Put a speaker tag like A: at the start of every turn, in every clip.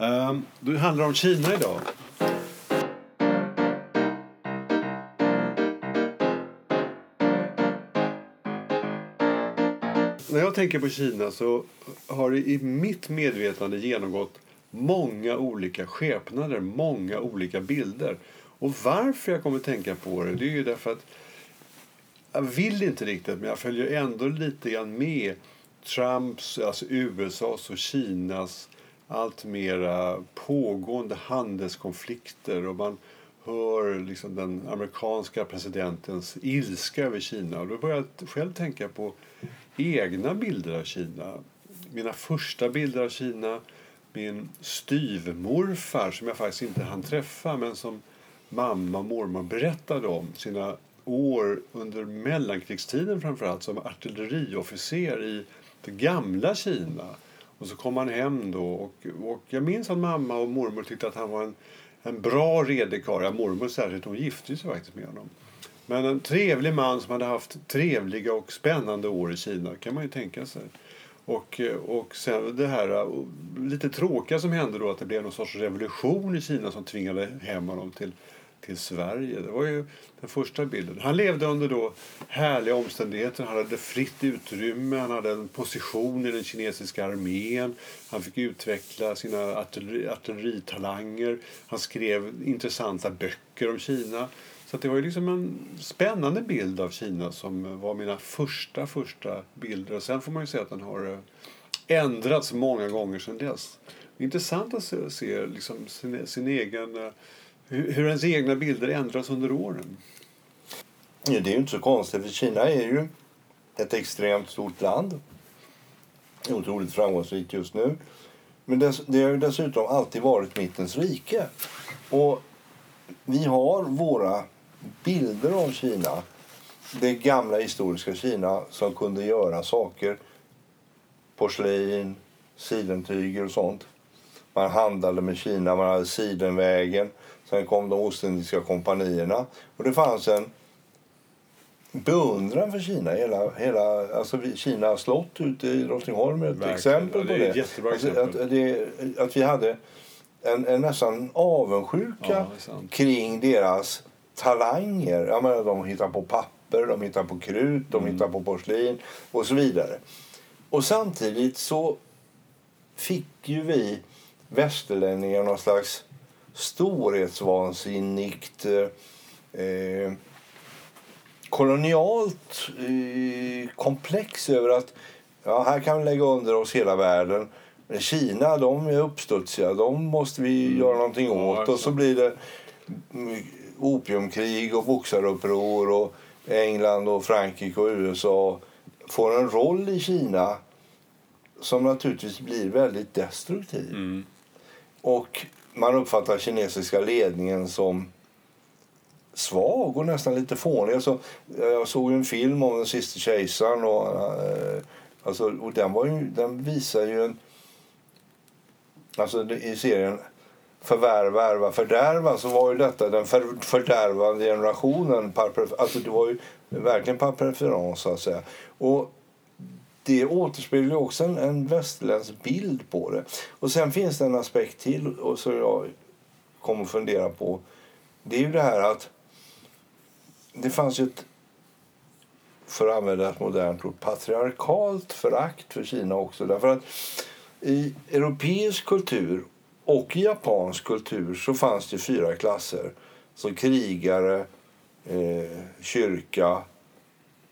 A: Um, det handlar om Kina idag. När jag tänker på Kina så har det i mitt medvetande genomgått många olika skepnader, många olika bilder. Och varför jag kommer att tänka på det, det är ju därför att jag vill inte riktigt, men jag följer ändå lite grann med Trumps, alltså USAs och Kinas allt mera pågående handelskonflikter och man hör liksom den amerikanska presidentens ilska över Kina. Och då börjar jag själv tänka på egna bilder av Kina. Mina första bilder av Kina, min styvmorfar som jag faktiskt inte hann träffa men som mamma och mormor berättade om sina år under mellankrigstiden framförallt som artilleriofficer i det gamla Kina. Och så kom han hem då och, och jag minns att mamma och mormor tyckte att han var en, en bra redig karl. Ja, mormor särskilt, hon gifte sig faktiskt med honom. Men en trevlig man som hade haft trevliga och spännande år i Kina kan man ju tänka sig. Och, och sen det här lite tråkiga som hände då att det blev någon sorts revolution i Kina som tvingade hem honom till till Sverige. Det var ju den första bilden. Han levde under då härliga omständigheter. Han hade fritt utrymme, han hade en position i den kinesiska armén. Han fick utveckla sina artilleri, artilleritalanger. Han skrev intressanta böcker om Kina. Så det var ju liksom en spännande bild av Kina som var mina första, första bilder. Och sen får man ju säga att den har eh, ändrats många gånger sedan dess. Det är intressant att se, se liksom sin, sin egen eh, hur, hur ens egna bilder ändras under åren.
B: Ja, det är ju inte så konstigt, för Kina är ju ett extremt stort land. Otroligt framgångsrikt just nu. Men det, det har ju dessutom alltid varit mittens rike. Och vi har våra bilder av Kina. Det gamla historiska Kina som kunde göra saker. Porslin, sidentyger och sånt. Man handlade med Kina, man hade Sidenvägen. Sen kom de Ostindiska kompanierna. Och det fanns en beundran för Kina. Hela, hela, alltså Kina slott ute i Drottningholm är ett Verkligen. exempel på det.
A: det. Alltså,
B: att, det, att vi hade en, en nästan avundsjuka ja, kring deras talanger. Jag menar, de hittar på papper, de hittar på krut, de mm. hittar på porslin och så vidare. Och samtidigt så fick ju vi västerlänningar någon slags storhetsvansinnigt eh, kolonialt eh, komplex över att ja, här kan vi lägga under oss hela världen. Kina de är uppstudsiga, de måste vi mm. göra någonting åt. Ja, och så blir det opiumkrig och boxaruppror och England och Frankrike och USA får en roll i Kina som naturligtvis blir väldigt destruktiv. Mm. Och man uppfattar kinesiska ledningen som svag och nästan lite fånig. Alltså, jag såg en film om den sista kejsaren och, eh, alltså, och den, var ju, den visar ju en... Alltså i serien Förvärva, ärva, fördärva så var ju detta den för, fördärvande generationen. Alltså det var ju verkligen par preferens så att säga. Och det återspeglar också en, en västerländsk bild på det. Och sen finns det en aspekt till och som jag kommer att fundera på. Det är ju det här att det fanns ju ett för att använda ett modernt ord, patriarkalt förakt för Kina också. Därför att i europeisk kultur och i japansk kultur så fanns det fyra klasser. Så krigare, eh, kyrka,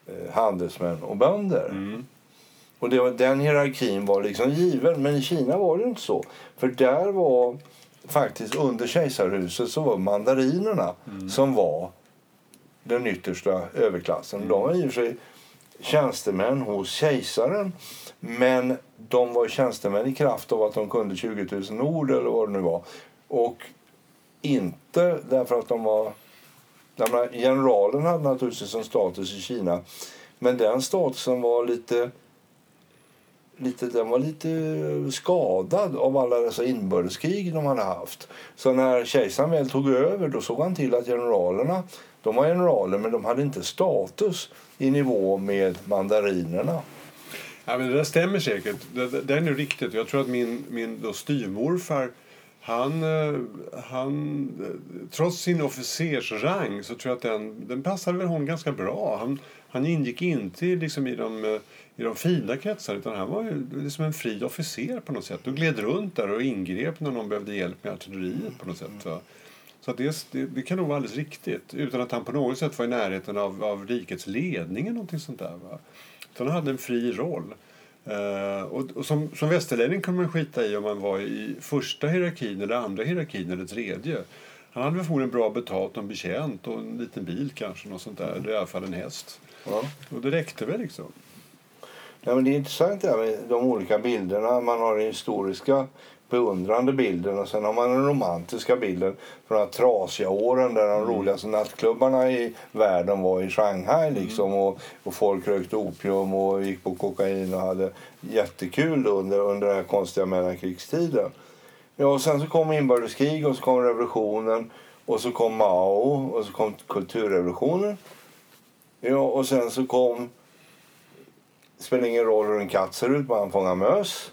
B: eh, handelsmän och bönder. Mm. Och det var, den hierarkin var liksom given. Men i Kina var det inte så. För där var faktiskt under kejsarhuset så var mandarinerna mm. som var den yttersta överklassen. Mm. De var i och för sig tjänstemän hos kejsaren. Men de var tjänstemän i kraft av att de kunde 20 000 ord eller vad det nu var. Och inte därför att de var... Generalen hade naturligtvis en status i Kina. Men den statusen var lite lite, den var lite skadad av alla dessa inbördeskrig de hade haft. Så när kejsaren väl tog över då såg han till att generalerna, de var generaler men de hade inte status i nivå med mandarinerna.
A: Ja, men det där stämmer säkert. Det, det, det är riktigt. Jag tror att min, min då styvmorfar han, eh, han, eh, trots sin officersrang så tror jag att den, den passade väl hon ganska bra. Han, han ingick inte liksom i, de, eh, i de fina kretsarna utan han var liksom en fri officer på något sätt och gled runt där och ingrep när någon behövde hjälp med artilleriet på något sätt. Va? Så det, det, det, kan nog vara alldeles riktigt utan att han på något sätt var i närheten av, av rikets ledning eller någonting sånt där. Va? Utan han hade en fri roll. Uh, och, och, som, som västerlänning kunde man skita i om man var i första hierarkin eller andra hierarkin eller tredje. Han hade förmodligen bra betalt och en betjänt och en liten bil kanske. Något sånt där. Eller i alla fall en häst. Ja. Och det räckte väl liksom.
B: Ja, men det är intressant det med de olika bilderna. Man har den historiska beundrande bilden och sen har man den romantiska bilden från de trasiga åren där de mm. roligaste nattklubbarna i världen var i Shanghai mm. liksom mm. och, och folk rökte opium och gick på kokain och hade jättekul under, under den här konstiga mellankrigstiden. Ja, och sen så kom inbördeskrig och så kom revolutionen och så kom Mao och så kom kulturrevolutionen. Ja, och sen så kom det spelar ingen roll hur en katt ser ut, han fångar möss.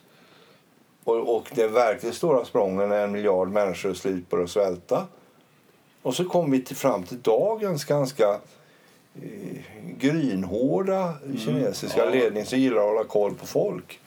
B: Och, och det verkligt stora sprången är en miljard människor på att svälta. Och så kom vi till, fram till dagens ganska eh, grynhårda mm. kinesiska mm. ja. ledning som gillar att hålla koll på folk.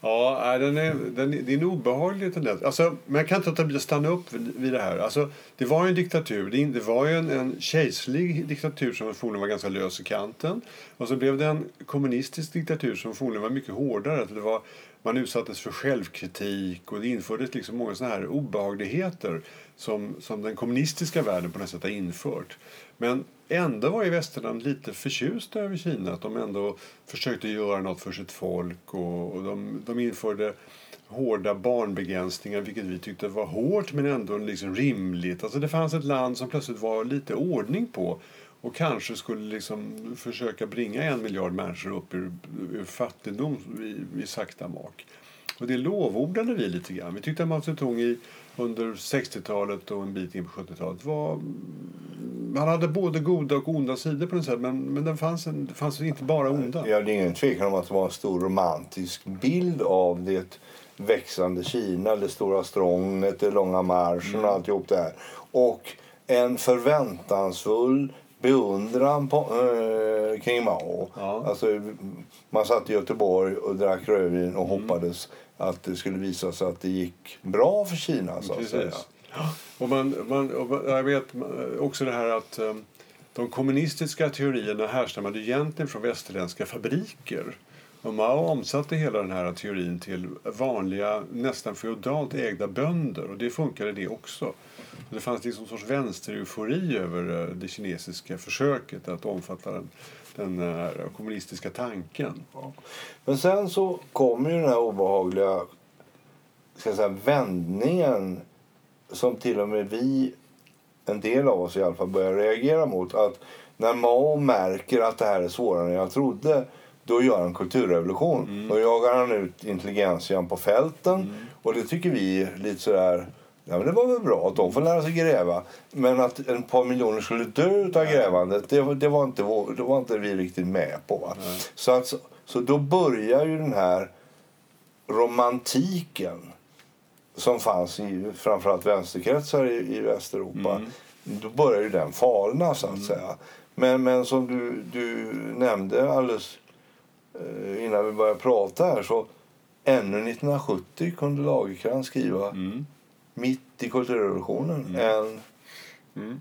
A: Ja, den är, den, det är en obehaglig tendens. Alltså, men jag kan inte låta bli att stanna upp vid det här. Alltså, det var ju en diktatur. Det, det var ju en, en kejserlig diktatur som förmodligen var ganska lös i kanten. Och så blev det en kommunistisk diktatur som förmodligen var mycket hårdare. Det var, man utsattes för självkritik och det infördes liksom många såna här obehagligheter som, som den kommunistiska världen på något sätt har infört. Men ändå var ju västerland lite förtjusta över Kina. Att de ändå försökte göra något för sitt folk. Och, och de, de införde hårda barnbegränsningar vilket vi tyckte var hårt men ändå liksom rimligt. Alltså det fanns ett land som plötsligt var lite ordning på och kanske skulle liksom försöka bringa en miljard människor upp ur, ur fattigdom i, i sakta mak. Och det lovordade vi lite grann. Vi tyckte att Mao Zedong i, under 60-talet och en bit in på 70-talet var... Han hade både goda och onda sidor på något sätt, men, men den fanns en, det fanns inte bara onda.
B: Ja, det är ingen tvekan om att det var en stor romantisk bild av det växande Kina, det stora strånget, det långa marschen och mm. alltihop det här. Och en förväntansfull beundran på, äh, kring Mao. Ja. Alltså, man satt i Göteborg och drack rödvin och mm. hoppades att det skulle visa sig att det gick bra för Kina. Så att säga.
A: Och man, man, och jag vet också det här att eh, de kommunistiska teorierna härstammade egentligen från västerländska fabriker. Och Mao omsatte hela den här teorin till vanliga, nästan feodalt ägda bönder. Och det funkade det också. Det fanns liksom en sorts vänstereufori över eh, det kinesiska försöket att omfatta den, den här kommunistiska tanken.
B: Men sen så kom ju den här obehagliga ska jag säga, vändningen som till och med vi, en del av oss i alla fall, börjar reagera mot. Att när Mao märker att det här är svårare än jag trodde då gör han kulturrevolution. Mm. Då jagar han ut intelligentian på fälten. Mm. Och det tycker vi lite sådär Ja, men det var väl bra att de får lära sig gräva. Men att en par miljoner skulle dö av grävandet, det, det, var, inte, det var inte vi riktigt med på. Va? Så, att, så då börjar ju den här romantiken som fanns i framförallt vänsterkretsar i, i Västeuropa. Mm. Då börjar ju den falna, så att mm. säga. Men, men som du, du nämnde alldeles eh, innan vi började prata här så ännu 1970 kunde Lagercrantz skriva mm mitt i kulturrevolutionen. Mm. En,
A: mm.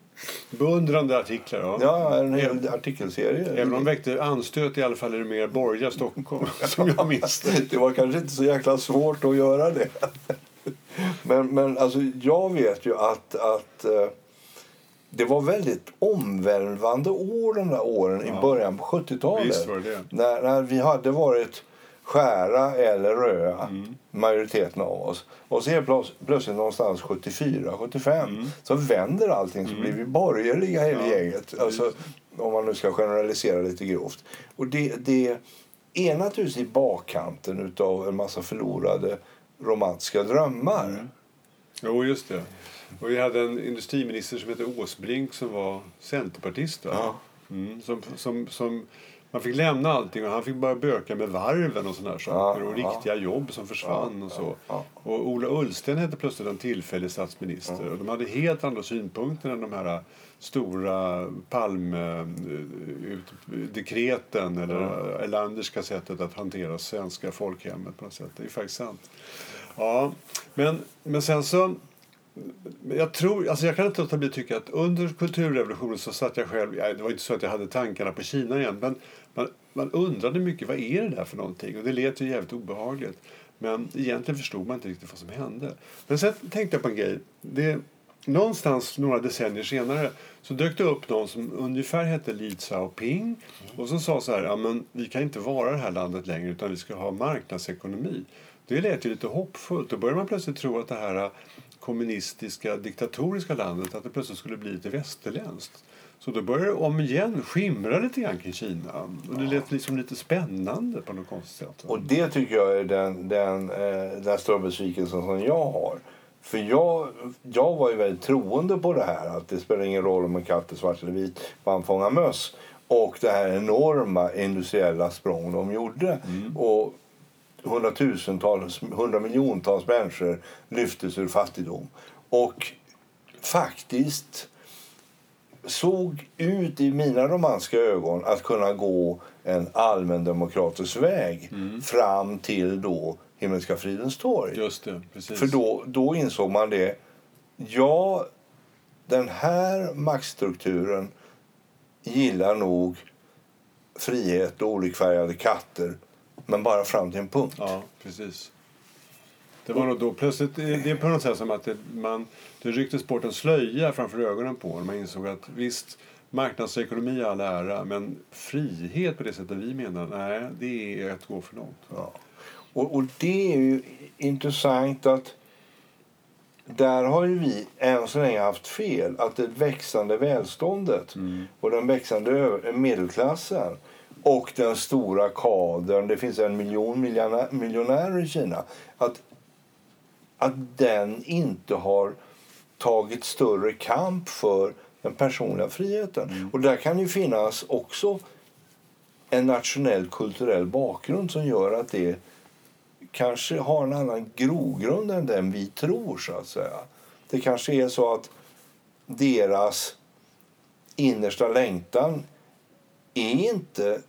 A: Beundrande artiklar. Ja,
B: ja en hel artikelserie.
A: Även om de väckte anstöt i alla fall i det mer borgerliga Stockholm. som jag minns
B: det. det var kanske inte så jäkla svårt att göra det. Men men alltså, jag vet ju att, att uh, det var väldigt omvälvande år de där åren ja. i början på 70-talet. När, när vi hade varit skära eller röda, mm. majoriteten av oss. Och så helt plötsligt någonstans 74-75 mm. så vänder allting så mm. blir vi borgerliga hela ja. gänget. Alltså, om man nu ska generalisera lite grovt. Och det, det är naturligtvis i bakkanten av en massa förlorade romantiska drömmar. Mm.
A: Jo, just det. Och vi hade en industriminister som hette Åsbrink som var centerpartist. Ja. Mm, som, som, som Man fick lämna allting och han fick börja böka med varven och såna här saker
B: Ja,
A: och
B: ja.
A: riktiga jobb som försvann och så.
B: ja.
A: Och Ola Ullsten hette plötsligt en tillfällig statsminister och de hade helt andra synpunkter än de här stora Palme-dekreten eller Erlanderska sättet att hantera svenska folkhemmet på något sätt. Det är faktiskt sant. Ja, men, men sen så jag, tror, alltså jag kan inte låta bli att tycka att under kulturrevolutionen så satt jag själv, ja, det var inte så att jag hade tankarna på Kina igen, men man, man undrade mycket vad är det där för någonting och det lät ju jävligt obehagligt. Men egentligen förstod man inte riktigt vad som hände. Men sen tänkte jag på en grej. Det, någonstans några decennier senare så dök det upp någon som ungefär hette Li Xiaoping och som sa så här, ja, men vi kan inte vara det här landet längre utan vi ska ha marknadsekonomi. Det lät ju lite hoppfullt. Då började man plötsligt tro att det här kommunistiska, diktatoriska landet att det plötsligt skulle bli lite västerländskt. Så då började det om igen skimra lite grann kring Kina. Och det lät liksom lite spännande på något konstigt sätt.
B: Och det tycker jag är den, den, eh, den stora besvikelsen som jag har. För jag, jag var ju väldigt troende på det här. Att det spelar ingen roll om en katt är svart eller vit, man fångar möss. Och det här enorma industriella språng de gjorde. Och hundratusentals, hundramiljontals människor lyftes ur fattigdom. Och faktiskt såg ut i mina romanska ögon att kunna gå en allmän demokratisk väg fram till då Himmelska fridens torg.
A: Just det, precis.
B: För då, då insåg man det. Ja, den här maktstrukturen gillar nog frihet och olikfärgade katter. Men bara fram till en punkt.
A: Ja, precis. Det var nog då plötsligt, det är på något sätt som att det, man, det rycktes bort en slöja framför ögonen på en. Man insåg att visst, marknadsekonomi är all ära, men frihet på det sättet vi menar, nej, det är att gå för långt.
B: Ja. Och, och det är ju intressant att där har ju vi än så länge haft fel. Att det växande välståndet och den växande medelklassen och den stora kadern, det finns en miljon miljonä- miljonärer i Kina, att, att den inte har tagit större kamp för den personliga friheten. Och där kan ju finnas också en nationell kulturell bakgrund som gör att det kanske har en annan grogrund än den vi tror. så att säga. Det kanske är så att deras innersta längtan är inte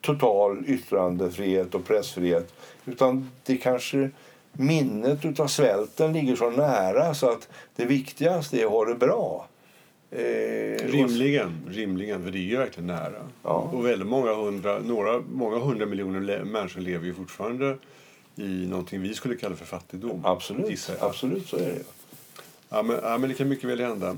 B: total yttrandefrihet och pressfrihet utan det kanske minnet av svälten ligger så nära så att det viktigaste är att ha det bra. Eh,
A: Rimligen, rimligen, för det är ju verkligen nära.
B: Ja.
A: Och väldigt många hundra, några, många hundra miljoner människor lever ju fortfarande i någonting vi skulle kalla för fattigdom.
B: Absolut, absolut så är det.
A: Ja, men, ja, men det kan mycket väl hända.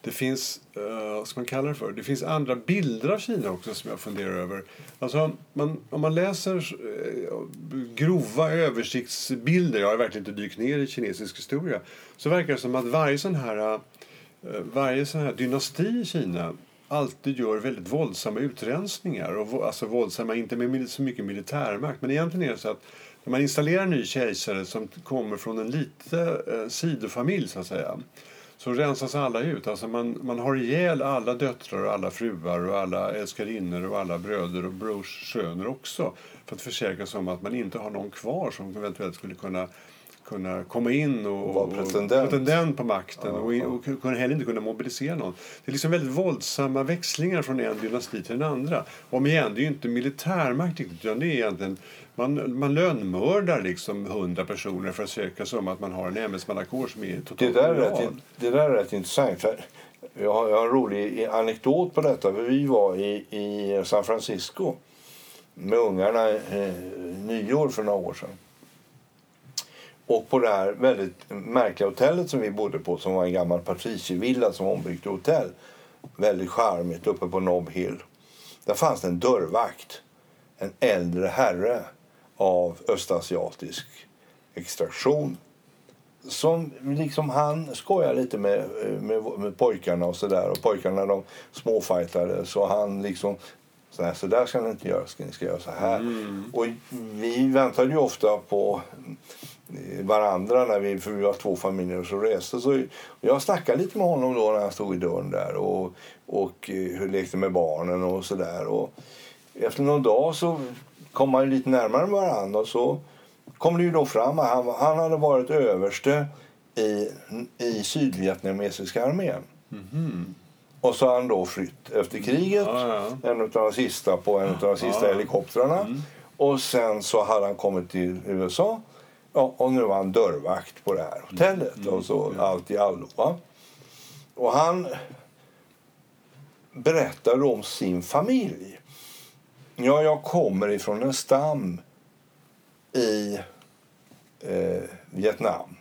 A: Det finns, uh, vad ska man kalla det för? Det finns andra bilder av Kina också som jag funderar över. Alltså, man, om man läser eh, grova översiktsbilder, jag har verkligen inte dykt ner i kinesisk historia, så verkar det som att varje sån här, eh, varje sån här dynasti i Kina alltid gör väldigt våldsamma utrensningar. Och, alltså våldsamma, inte med så mycket militärmakt, men egentligen är det så att när man installerar en ny kejsare som kommer från en liten eh, sidofamilj så att säga så rensas alla ut. Alltså man, man har ihjäl alla döttrar och alla fruar och alla älskarinnor och alla bröder och brors söner också för att försäkra sig om att man inte har någon kvar som eventuellt skulle kunna kunna komma in och,
B: Vara pretendent.
A: pretendent på makten och, och kunna heller inte kunna mobilisera någon. Det är liksom väldigt våldsamma växlingar från en dynasti till den andra. Om igen, det är ju inte militärmakt utan det är egentligen man, man lönnmördar liksom hundra personer för att söka sig om att man har en ämbetsmannakår som är
B: Det
A: totalt
B: där, är rätt, det där är rätt intressant. Jag har, jag har en rolig anekdot på detta. För vi var i, i San Francisco med ungarna eh, nyår för några år sedan. Och på det här väldigt märkliga hotellet som vi bodde på som var en gammal patriciervilla som ombyggt till hotell. Väldigt charmigt uppe på Nob Hill. Där fanns det en dörrvakt. En äldre herre av östasiatisk extraktion som liksom han skojar lite med, med, med pojkarna och sådär. Och pojkarna de småfightade så han liksom så, här, så där ska ni inte göra, ska ni ska göra så här. Och vi väntade ju ofta på varandra när vi, för vi var två familjer som reste. Så jag snackade lite med honom då när han stod i dörren där och, och hur lekte med barnen och sådär. Efter någon dag så kom man lite närmare varandra och så kom det ju då fram att han, han hade varit överste i, i sydvietnamesiska armén. Mm. Och så har han då flytt efter kriget, ja, ja. en av de sista på en av de sista ja. helikoptrarna. Mm. Och sen så hade han kommit till USA ja, och nu var han dörrvakt på det här hotellet. Mm. Och så allt i allo. Va? Och han berättade om sin familj. Ja, jag kommer ifrån en stam i eh, Vietnam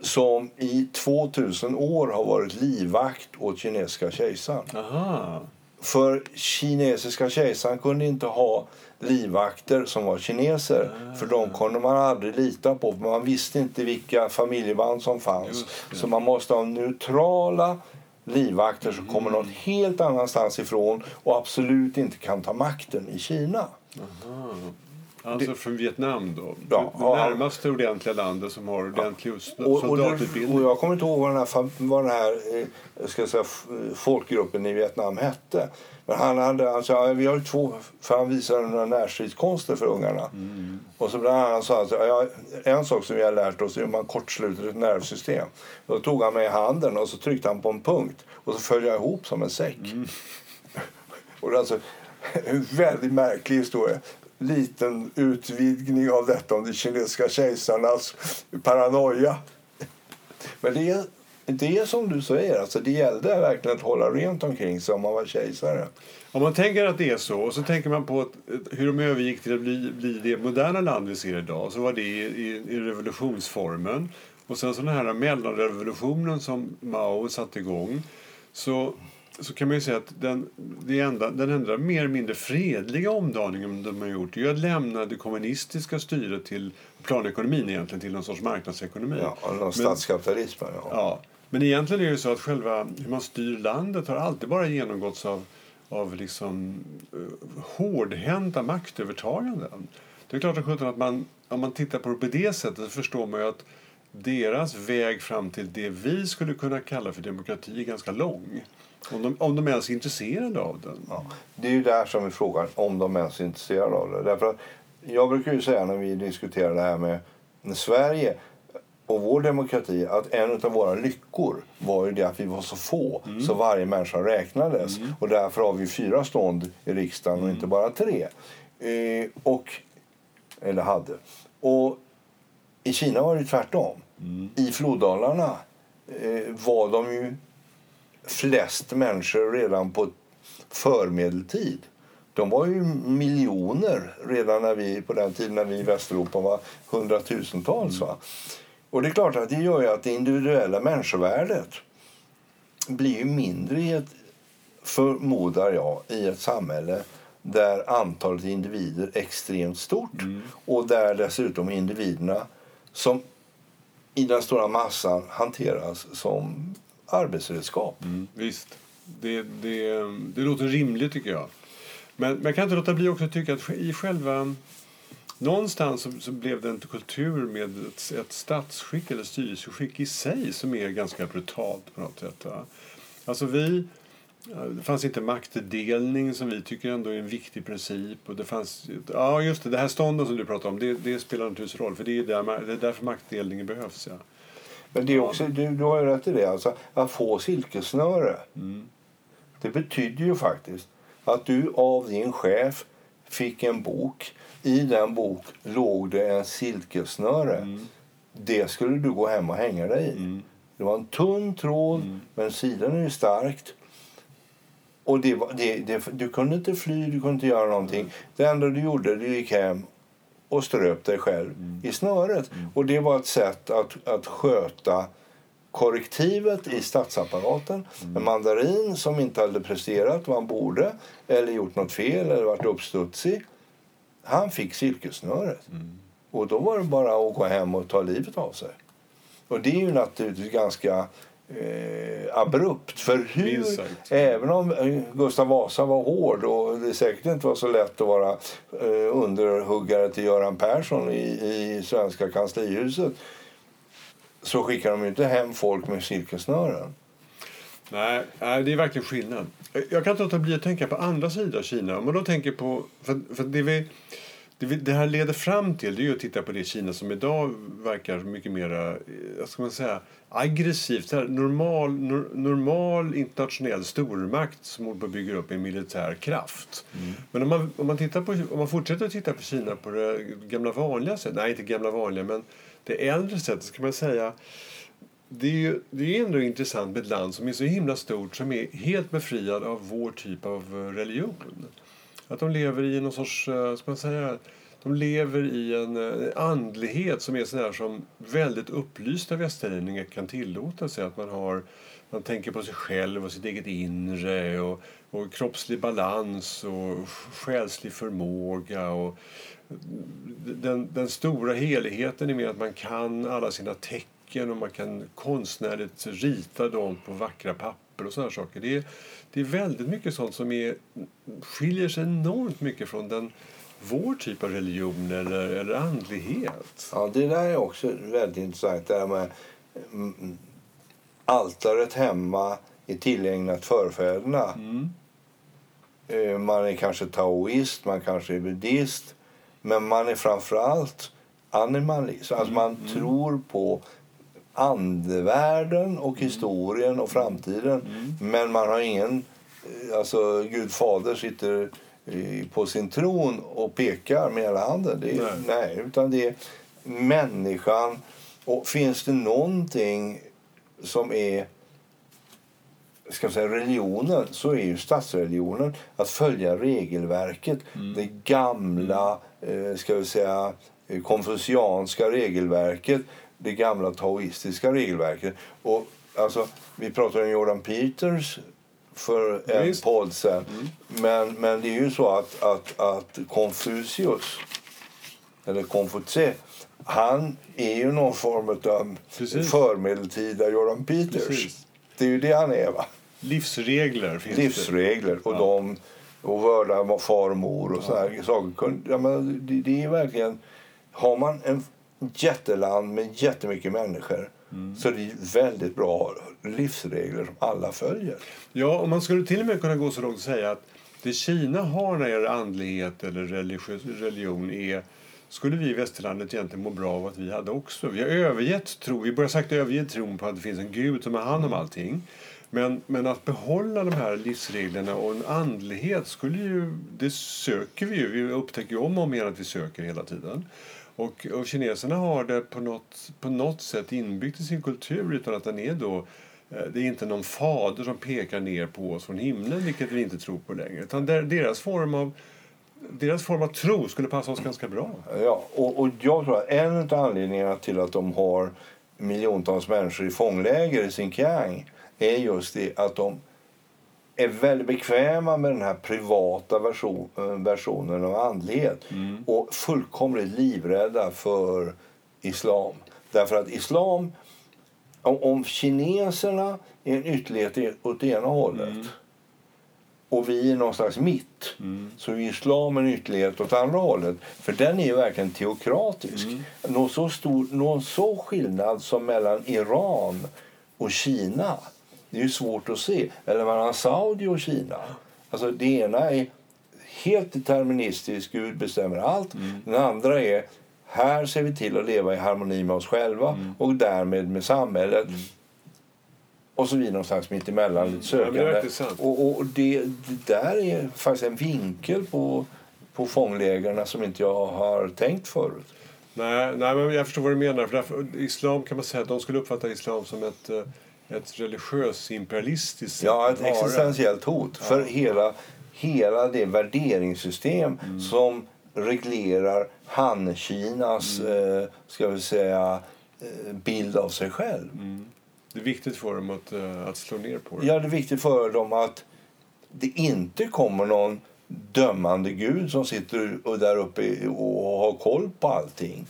B: som i 2000 år har varit livvakt åt kinesiska kejsaren. Aha. För kinesiska kejsaren kunde inte ha livvakter som var kineser. Ah. För de kunde man aldrig lita på. Man visste inte vilka familjeband som fanns. Så man måste ha neutrala livvakter som mm. kommer någon helt annanstans ifrån och absolut inte kan ta makten i Kina. Aha.
A: Alltså från Vietnam då? Ja, det närmaste ordentliga landet som har ordentlig ja. soldatutbildning.
B: Och, och jag kommer inte ihåg vad den här, vad den här eh, ska säga, folkgruppen i Vietnam hette. Men han hade, alltså, vi har två, för han visade några närstridskonster för ungarna. Mm. Och så bland annat sa han, ja, en sak som vi har lärt oss är hur man kortsluter ett nervsystem. Då tog han mig i handen och så tryckte han på en punkt och så föll jag ihop som en säck. Mm. och det är alltså en väldigt märklig historia liten utvidgning av detta om de kinesiska kejsarnas paranoia. Men det är, det är som du säger, alltså det gällde verkligen att hålla rent omkring sig om man var kejsare.
A: Om man tänker att det är så, och så tänker man på hur de övergick till att bli, bli det moderna land vi ser idag, så var det i, i, i revolutionsformen. Och sen så den här mellanrevolutionen som Mao satte igång, så så kan man ju säga att den, det enda, den enda mer eller mindre fredliga omdaningen de har gjort är att lämna det kommunistiska styret till planekonomin egentligen, till någon sorts marknadsekonomi.
B: Ja, någon statskapitalism. Ja.
A: ja. Men egentligen är det så att själva hur man styr landet har alltid bara genomgåtts av, av liksom, uh, hårdhänta maktövertaganden. Det är klart att man, om man tittar på det på det sättet så förstår man ju att deras väg fram till det vi skulle kunna kalla för demokrati är ganska lång. Om de, om de ens är intresserade av den.
B: Ja, det är ju där som är frågan, om de ens är intresserade av det. Därför att jag brukar ju säga när vi diskuterar det här med Sverige och vår demokrati att en av våra lyckor var ju det att vi var så få mm. så varje människa räknades. Mm. Och därför har vi fyra stånd i riksdagen mm. och inte bara tre. Eh, och, eller hade. Och i Kina var det tvärtom. Mm. I floddalarna eh, var de ju flest människor redan på förmedeltid. De var ju miljoner redan när vi, på den tiden när vi i Västeuropa var hundratusentals. Va? Och det är klart att det gör ju att det individuella människovärdet blir mindre i ett, förmodar jag, i ett samhälle där antalet individer är extremt stort mm. och där dessutom individerna som i den stora massan hanteras som arbetsredskap.
A: Mm, visst. Det, det, det låter rimligt, tycker jag. Men, men jag kan inte låta bli också att tycka att i själva... Någonstans så, så blev det en kultur med ett, ett statsskick eller styrelseskick i sig som är ganska brutalt på något sätt. Alltså vi... Det fanns inte maktdelning som vi tycker ändå är en viktig princip. Och det fanns, ja, just det, det här stånden som du pratar om, det, det spelar naturligtvis roll. För det är, där, det är därför maktdelningen behövs. Ja.
B: Men det är också, du, du har ju rätt i det. Alltså, att få silkesnöre. Mm. Det betyder ju faktiskt att du av din chef fick en bok. I den bok låg det en silkesnöre. Mm. Det skulle du gå hem och hänga dig i. Mm. Det var en tunn tråd, mm. men sidan är starkt. Och det, det, det, du kunde inte fly, du kunde inte göra någonting. Det enda du gjorde, du gick hem och ströp dig själv mm. i snöret. Mm. Och det var ett sätt att, att sköta korrektivet i statsapparaten. Mm. En mandarin som inte hade presterat vad han borde eller gjort något fel eller varit uppstudsig. Han fick silkessnöret. Mm. Och då var det bara att gå hem och ta livet av sig. Och det är ju naturligtvis ganska eh, abrupt. För hur, även om eh, Gustav Vasa var hård och det säkert inte var så lätt att vara eh, underhuggare till Göran Persson i, i svenska kanslihuset så skickar de ju inte hem folk med silkesnören.
A: Nej, nej, det är verkligen skillnad. Jag kan inte låta bli att tänka på andra sidan Kina. Om man då tänker på, för, för det, vi, det, vi, det här leder fram till det är ju att titta på det Kina som idag verkar mycket mer ska man säga, aggressivt. Här, normal, nor, normal internationell stormakt som håller på att bygga upp en militär kraft. Mm. Men om man, om, man tittar på, om man fortsätter att titta på Kina på det gamla vanliga sättet, nej inte gamla vanliga men det äldre sättet ska man säga det är ju det är ändå intressant med ett land som är så himla stort som är helt befriad av vår typ av eh, religion. Att de lever i någon sorts, eh, ska man säga, de lever i en eh, andlighet som är sån här som väldigt upplysta västerlänningar kan tillåta sig. Att man har man tänker på sig själv och sitt eget inre och, och kroppslig balans och själslig förmåga. Och den, den stora heligheten är med att man kan alla sina tecken och man kan konstnärligt rita dem på vackra papper och sådana saker. Det är, det är väldigt mycket sånt som är, skiljer sig enormt mycket från den vår typ av religion eller, eller andlighet.
B: Ja, det där är också väldigt intressant. Det med mm, altaret hemma är tillägnat förfäderna. Mm. Eh, man är kanske taoist, man kanske är buddhist. Men man är framför allt animalist. Alltså man mm. tror på andevärlden och mm. historien och framtiden. Mm. Men man har ingen... Alltså, Gud fader sitter på sin tron och pekar med hela handen. Det är, nej. nej. utan det är människan. Och finns det någonting som är ska säga, religionen så är ju statsreligionen att följa regelverket. Mm. Det gamla eh, ska vi säga, konfucianska regelverket det gamla taoistiska regelverket. Och, alltså, vi pratade om Jordan Peters för en Just. podd sen. Mm. Men, men det är ju så att, att, att Konfucius, eller Konfutse, han är ju någon form av Precis. förmedeltida Jordan Peters. Precis. Det är ju det han är. va?
A: Livsregler finns
B: Livsregler. Det. Och ja. de och vörda far och mor och ja. sådana saker. Ja, men det, det är verkligen... Har man en jätteland med jättemycket människor. Mm. Så det är väldigt bra livsregler som alla följer.
A: Ja, och man skulle till och med kunna gå så långt att säga att det Kina har när det gäller andlighet eller religiös, religion är skulle vi i västerlandet egentligen må bra av att vi hade också. Vi har övergett tro, vi börjar sagt överge tron på att det finns en gud som har hand om allting. Men, men att behålla de här livsreglerna och en andlighet skulle ju, det söker vi ju. Vi upptäcker ju om och om igen att vi söker hela tiden. Och, och kineserna har det på något, på något sätt inbyggt i sin kultur utan att den är då eh, det är inte någon fader som pekar ner på oss från himlen, vilket vi inte tror på längre. Utan deras form av, deras form av tro skulle passa oss ganska bra.
B: Ja, och, och jag tror att en av anledningarna till att de har miljontals människor i fångläger i Xinjiang är just det att de är väldigt bekväma med den här privata version, eh, versionen av andlighet mm. och fullkomligt livrädda för islam. Därför att islam, om, om kineserna är en ytterlighet åt ena hållet mm. och vi är någon slags mitt mm. så är islam en ytterlighet åt andra hållet. För den är verkligen teokratisk. Mm. Någon, så stor, någon så skillnad som mellan Iran och Kina det är ju svårt att se. Eller mellan Saudi och Kina. Alltså det ena är helt deterministiskt, Gud bestämmer allt. Mm. Den andra är här ser vi till att leva i harmoni med oss själva mm. och därmed med samhället. Mm. Och så vi någonstans mitt emellan, lite sökande. Ja, och, och det, det, där är faktiskt en vinkel på, på fånglägren som inte jag har tänkt förut.
A: Nej, nej men jag förstår vad du menar. För därför, islam kan man säga de skulle uppfatta islam som ett eh, ett religiöst imperialistiskt
B: Ja, ett existentiellt hot ja. för hela, hela det värderingssystem mm. som reglerar Han-Kinas mm. eh, ska vi säga, eh, bild av sig själv. Mm.
A: Det är viktigt för dem att, eh, att slå ner på det.
B: Ja, det är viktigt för dem att det inte kommer någon dömande gud som sitter där uppe och har koll på allting.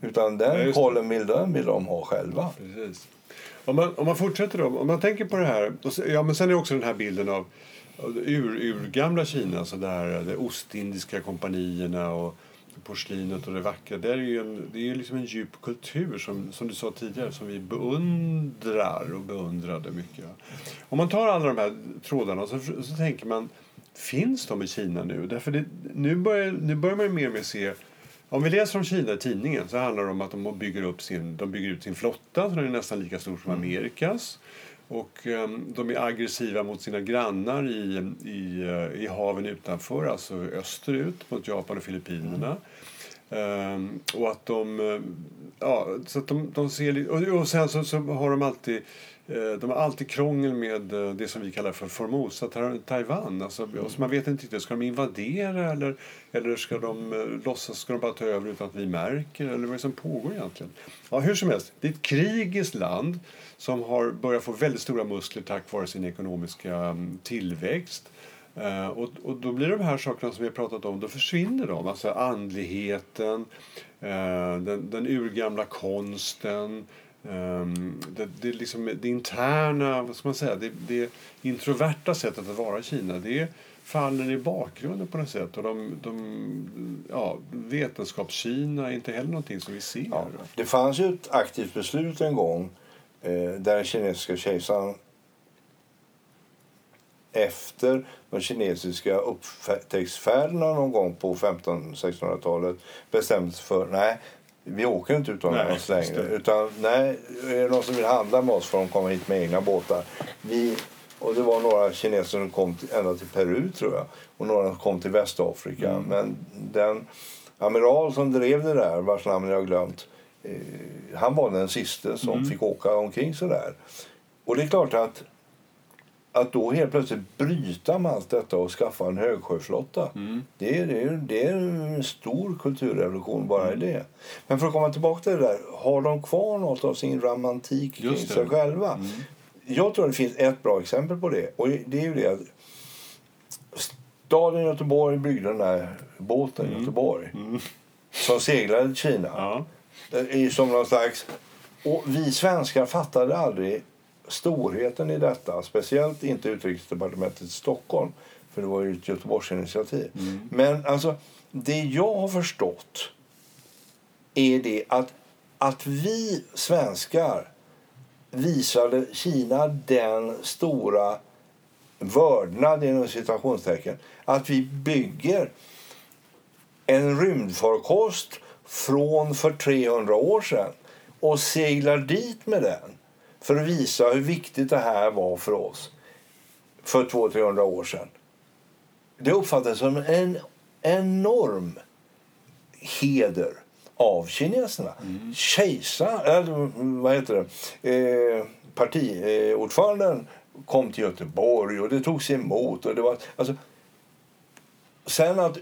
B: Utan den
A: Ja,
B: kollen vill de, vill de ha själva.
A: Precis. Om man, om man fortsätter då, om man tänker på det här. Och så, ja, men sen är också den här bilden av ur, ur, gamla Kina, så där de ostindiska kompanierna och porslinet och det vackra. Det är ju en, det är ju liksom en djup kultur som, som du sa tidigare som vi beundrar och beundrade mycket. Om man tar alla de här trådarna så, så tänker man, finns de i Kina nu? Därför det, nu, börjar, nu börjar man ju mer och mer se om vi läser om Kina i tidningen så handlar det om att de bygger, upp sin, de bygger ut sin flotta så den är nästan lika stor som Amerikas. Och um, de är aggressiva mot sina grannar i, i, uh, i haven utanför, alltså österut mot Japan och Filippinerna. Um, och att de, uh, ja, så att de, de ser, och, och sen så, så har de alltid eh, de har alltid krångel med eh, det som vi kallar för Formosa, Ta- Taiwan. Alltså, och så man vet inte riktigt, ska de invadera eller, eller ska de eh, låtsas, ska de bara ta över utan att vi märker? Eller vad är det som pågår egentligen? Ja, hur som helst, det är ett krigiskt land som har börjat få väldigt stora muskler tack vare sin ekonomiska mm, tillväxt. Eh, och, och då blir de här sakerna som vi har pratat om, då försvinner de. Alltså andligheten, eh, den, den urgamla konsten, Um, det, det, liksom, det interna, vad ska man säga, det, det introverta sättet att vara i Kina, det faller i bakgrunden på något sätt. Och de, de, ja, Vetenskapskina är inte heller någonting som vi ser.
B: Ja. Det fanns ju ett aktivt beslut en gång eh, där den kinesiska kejsaren efter de kinesiska upptäcktsfärderna någon gång på 1500-1600-talet bestämde sig för nej, vi åker inte utomlands
A: Nej,
B: längre. Utan nej, är det någon som vill handla med oss får de komma hit med egna båtar. Vi, och det var några kineser som kom till, ända till Peru tror jag. Och några som kom till Västafrika.
A: Mm.
B: Men den amiral som drev det där, vars namn jag har glömt. Eh, han var den sista som
A: Mm.
B: fick åka omkring så där. Och det är klart att att då helt plötsligt bryta med allt detta och skaffa en högsjöflotta.
A: Mm.
B: Det, är, det, är, det är en stor kulturrevolution bara i det. Men för att komma tillbaka till det där. Har de kvar något av sin romantik kring sig själva?
A: Mm.
B: Jag tror det finns ett bra exempel på det. Och det är ju det att staden Göteborg byggde den där båten Göteborg. Som seglade till Kina.
A: Ja.
B: Som någon slags... Och vi svenskar fattade aldrig storheten i detta. Speciellt inte utrikesdepartementet i Stockholm. För det var ju ett Göteborgsinitiativ. Men alltså, det jag har förstått är det att, att vi svenskar visade Kina den stora vördnad inom citationstecken att vi bygger en rymdfarkost från för 300 år sedan och seglar dit med den för att visa hur viktigt det här var för oss för 200-300 år sedan. Det uppfattades som en enorm heder av kineserna. Kejsar, eller vad heter det, eh, partiordföranden kom till Göteborg och det togs emot. Och det var, alltså, sen att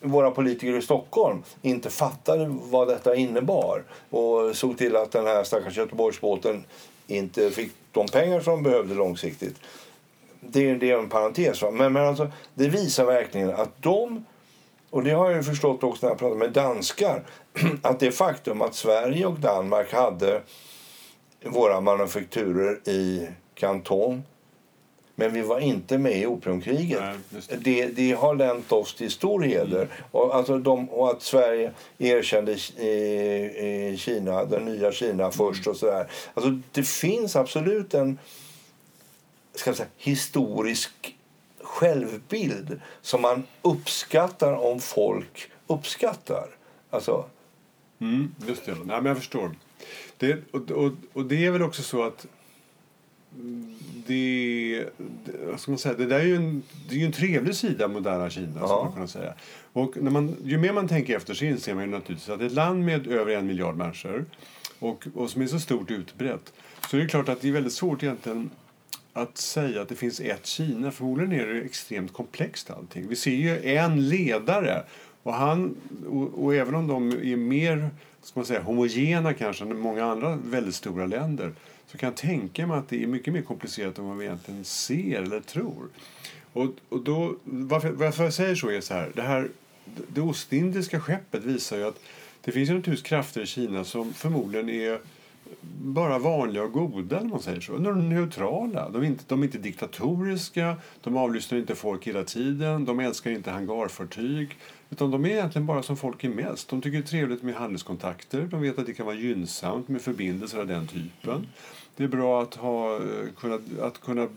B: våra politiker i Stockholm inte fattade vad detta innebar och såg till att den här stackars Göteborgsbåten inte fick de pengar som de behövde långsiktigt. Det, det är en parentes. Va? Men, men alltså, det visar verkligen att de, och det har jag ju förstått också när jag pratar med danskar, att det faktum att Sverige och Danmark hade våra manufakturer i Kanton men vi var inte med i opiumkriget.
A: Nej, det.
B: Det, det har länt oss till stor heder. Och, alltså de, och att Sverige erkände eh, eh, Kina, den nya Kina först. och sådär. Alltså Det finns absolut en ska säga, historisk självbild som man uppskattar om folk uppskattar. Alltså,
A: Mm, just det. Nej, men jag förstår. Det, och, och, och det är väl också så att mm, det, det, ska man säga, det där är ju en, det är ju en trevlig sida av moderna Kina.
B: Ja.
A: Man kan säga. Och när man, ju mer man tänker efter så inser man ju naturligtvis att ett land med över en miljard människor och, och som är så stort utbrett så är det klart att det är väldigt svårt egentligen att säga att det finns ett Kina. Förmodligen är det extremt komplext allting. Vi ser ju en ledare och, han, och, och även om de är mer ska man säga, homogena kanske än många andra väldigt stora länder så kan jag tänka mig att det är mycket mer komplicerat än vad vi egentligen ser eller tror. Och, och då, varför, varför jag säger så är så här. Det, här, det ostindiska skeppet visar ju att det finns ju naturligtvis krafter i Kina som förmodligen är bara vanliga och goda, eller man säger så. De är neutrala. De är, inte, de är inte diktatoriska, de avlyssnar inte folk hela tiden, de älskar inte hangarfartyg. Utan de är egentligen bara som folk är mest. De tycker det är trevligt med handelskontakter, de vet att det kan vara gynnsamt med förbindelser av den typen. Det är bra att, ha, eh, kunna, att kunna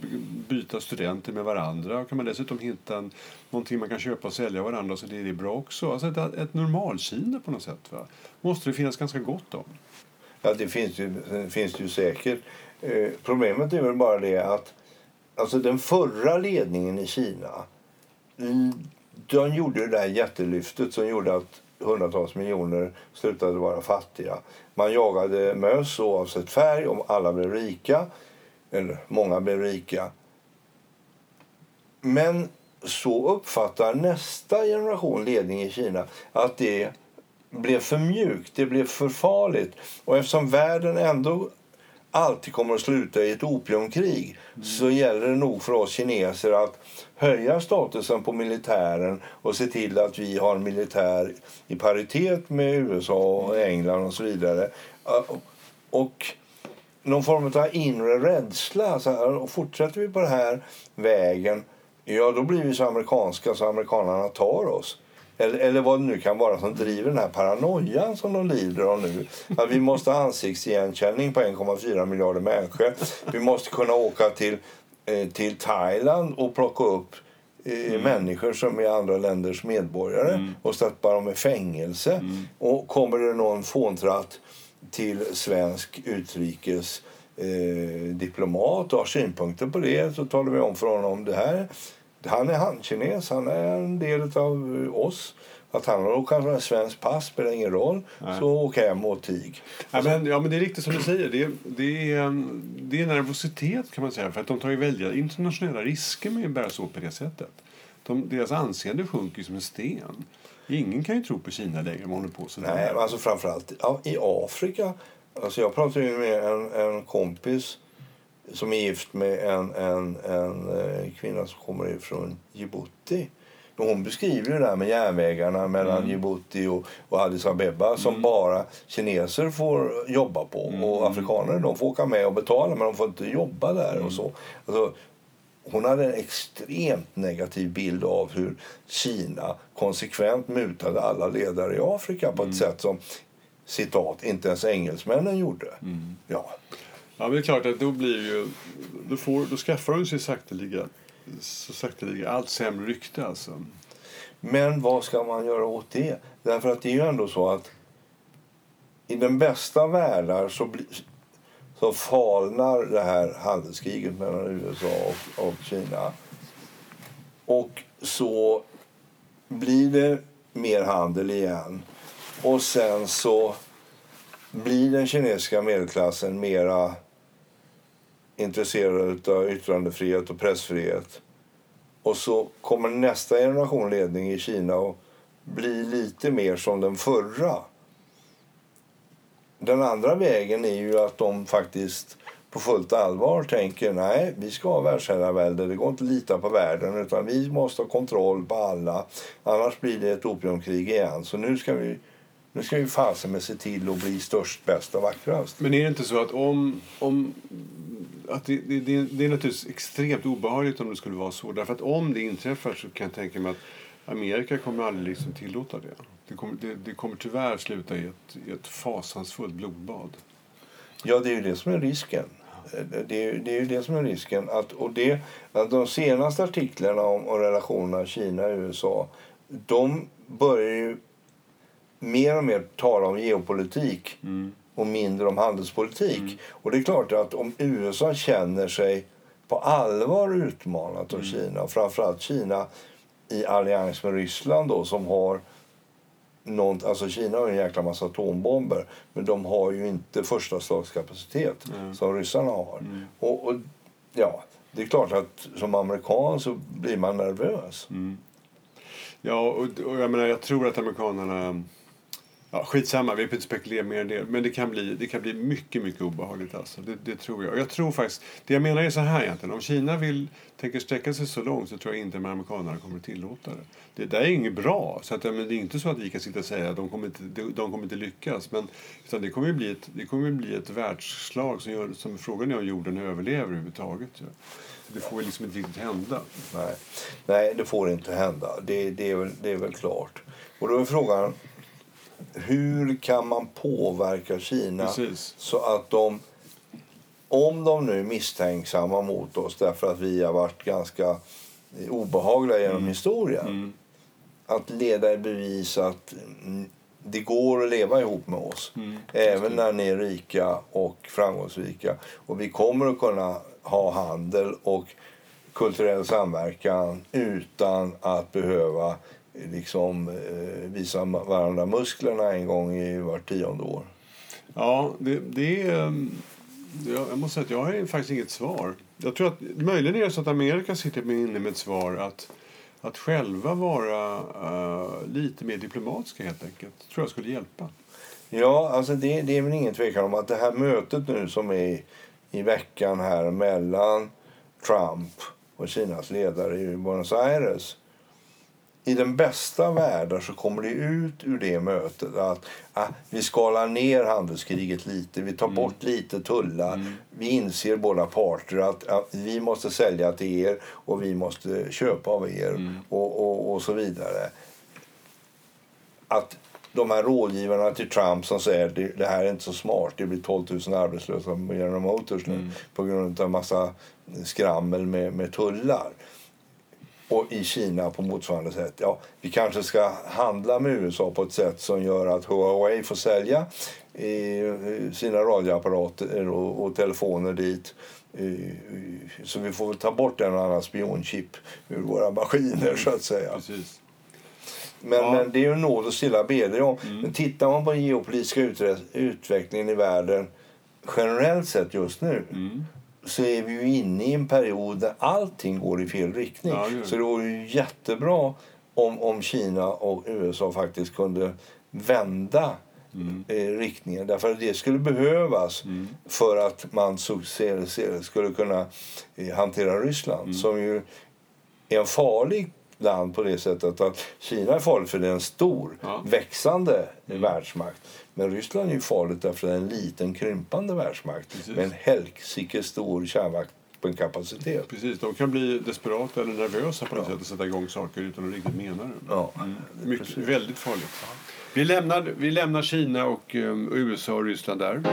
A: byta studenter med varandra. Kan man dessutom hitta en, någonting man kan köpa och sälja varandra så det är det bra också. Alltså ett, ett normalkina på något sätt. Va? Måste det finnas ganska gott om.
B: Ja, det finns ju, finns ju säkert. Eh, problemet är väl bara det att alltså den förra ledningen i Kina de gjorde det där jättelyftet som gjorde att hundratals miljoner slutade vara fattiga. Man jagade möss oavsett färg om alla blev rika. Eller många blev rika. Men så uppfattar nästa generation ledning i Kina att det blev för mjukt, det blev för farligt. Och eftersom världen ändå alltid kommer att sluta i ett opiumkrig mm. så gäller det nog för oss kineser att höja statusen på militären och se till att vi har militär i paritet med USA och England och så vidare. Och någon form av inre rädsla. Så här, och fortsätter vi på den här vägen ja, då blir vi så amerikanska så amerikanerna tar oss. Eller, eller vad det nu kan vara som driver den här paranoian som de lider av nu. Att vi måste ha ansiktsigenkänning på 1,4 miljarder människor. Vi måste kunna åka till, eh, till Thailand och plocka upp eh, mm. människor som är andra länders medborgare mm. och sätta dem i fängelse. Mm. Och kommer det någon fåntratt till svensk utrikes eh, diplomat och har synpunkter på det så talar vi om för honom det här han är han-kines, han är en del av oss. Att han har råkat svenskt pass spelar ingen roll. Nej. Så åk hem och tig.
A: Ja men, ja, men det är riktigt som du säger. Det är, det, är, det är nervositet kan man säga. För att de tar ju väldiga internationella risker med att bära sig åt på det sättet. De, deras anseende sjunker som en sten. Ingen kan ju tro på Kina längre om håller på så
B: Nej, alltså framförallt i Afrika. Alltså jag pratade med en, en kompis som är gift med en, en, en eh, kvinna som kommer från Djibouti. hon beskriver det där med järnvägarna mellan mm. Djibouti och, och Addis Abeba som mm. bara kineser får jobba på. Mm. Och afrikaner de får åka med och betala men de får inte jobba där. och mm. så. Alltså, hon hade en extremt negativ bild av hur Kina konsekvent mutade alla ledare i Afrika på ett mm. sätt som citat, inte ens engelsmännen gjorde.
A: Mm. Ja. Ja, men det är klart att då blir ju... Då, får, då skaffar de sig sakteliga, så sakteliga allt sämre rykte alltså.
B: Men vad ska man göra åt det? Därför att det är ju ändå så att i den bästa världar så, bli, så falnar det här handelskriget mellan USA och, och Kina. Och så blir det mer handel igen. Och sen så blir den kinesiska medelklassen mera intresserade av yttrandefrihet och pressfrihet. Och så kommer nästa generation ledning i Kina att bli lite mer som den förra. Den andra vägen är ju att de faktiskt på fullt allvar tänker nej, vi ska ha världsherravälde. Det går inte att lita på världen utan vi måste ha kontroll på alla. Annars blir det ett opiumkrig igen. Så nu ska vi nu ska vi fasen med se till att bli störst, bäst och vackrast.
A: Men är det inte så att om... om att det, det, det, det är naturligtvis extremt obehagligt om det skulle vara så. Därför att om det inträffar så kan jag tänka mig att Amerika kommer aldrig liksom tillåta det. Det kommer, det, det kommer tyvärr sluta i ett, i ett fasansfullt blodbad.
B: Ja, det är ju det som är risken. Det är, det är ju det som är risken. Att, och det, att de senaste artiklarna om, om relationerna Kina-USA de börjar ju mer och mer tala om geopolitik mm. Och mindre om handelspolitik. Mm. Och det är klart att om USA känner sig på allvar utmanat av mm. Kina, framförallt Kina i allians med Ryssland då, som har något, alltså Kina har en jäkla massa atombomber men de har ju inte första slagskapacitet mm. som ryssarna har. Mm. Och, och, ja, det är klart att som amerikan så blir man nervös.
A: Mm. Ja, och, och, jag menar jag tror att amerikanerna Ja, skitsamma, vi behöver inte spekulera mer än det. Men det kan bli, det kan bli mycket, mycket obehagligt. Alltså. Det, det tror jag. Jag tror faktiskt, det jag menar är så här egentligen. Om Kina vill, tänker sträcka sig så långt så tror jag inte att amerikanerna kommer att tillåta det. Det där är inget bra. Så att, men det är inte så att vi kan sitta och säga att de kommer inte, de, kommer inte lyckas. Men, utan det kommer ju bli ett, det kommer bli ett världsslag som, gör, som frågan är om jorden överlever överhuvudtaget. Ja. Det får väl liksom inte riktigt hända.
B: Nej, Nej det får inte hända. Det, det, är väl, det är väl klart. Och då är frågan, hur kan man påverka Kina
A: Precis.
B: så att de, om de nu är misstänksamma mot oss därför att vi har varit ganska obehagliga genom historien,
A: Mm.
B: att leda i bevis att mm, det går att leva ihop med oss.
A: Mm.
B: Även när ni är rika och framgångsrika. Och vi kommer att kunna ha handel och kulturell samverkan utan att behöva eh, liksom, eh, visa varandra musklerna en gång i vart tionde år.
A: Ja, det, det är... um, Jag, måste säga att jag har faktiskt inget svar. Jag tror att möjligen är det så att Amerika sitter med inne med ett svar att, att själva vara eh, lite mer diplomatiska helt enkelt. tror jag skulle hjälpa.
B: Ja, alltså det, det är väl ingen tvekan om att det här mötet nu som är i veckan här mellan Trump och Kinas ledare i Buenos Aires. I den bästa världen så kommer det ut ur det mötet att ah, vi skalar ner handelskriget lite, vi tar bort lite tullar. Vi inser båda parter att, att vi måste sälja till er och vi måste köpa av er och, och, och så vidare. Att de här rådgivarna till Trump som säger att det, det här är inte så smart, det blir 12 000 arbetslösa på General Motors nu på grund av en massa skrammel med, med tullar. Och i Kina på motsvarande sätt. Ja, vi kanske ska handla med USA på ett sätt som gör att Huawei får sälja sina radioapparater och, och telefoner dit. Så vi får ta bort en och annan spionchip ur våra maskiner så att säga.
A: Precis.
B: Men,
A: Ja.
B: men det är ju nåd att stilla bedja om. Men tittar man på den geopolitiska utvecklingen i världen generellt sett just nu så är vi ju inne i en period där allting går i fel riktning.
A: Ja,
B: så det vore ju jättebra om, om Kina och USA faktiskt kunde vända eh, riktningen. Därför att det skulle behövas för att man successivt skulle kunna eh, hantera Ryssland som ju är en farlig land på det sättet att Kina är farligt för det är en stor,
A: Ja.
B: växande världsmakt. Men Ryssland är ju farligt därför att det är en liten, krympande världsmakt
A: Precis.
B: med en helsike stor kärnvapenkapacitet.
A: Precis, de kan bli desperata eller nervösa på något sätt och sätta igång saker utan att riktigt mena det.
B: Ja,
A: Mycket,
B: precis.
A: väldigt farligt. Vi lämnar, vi lämnar Kina och um, USA och Ryssland där.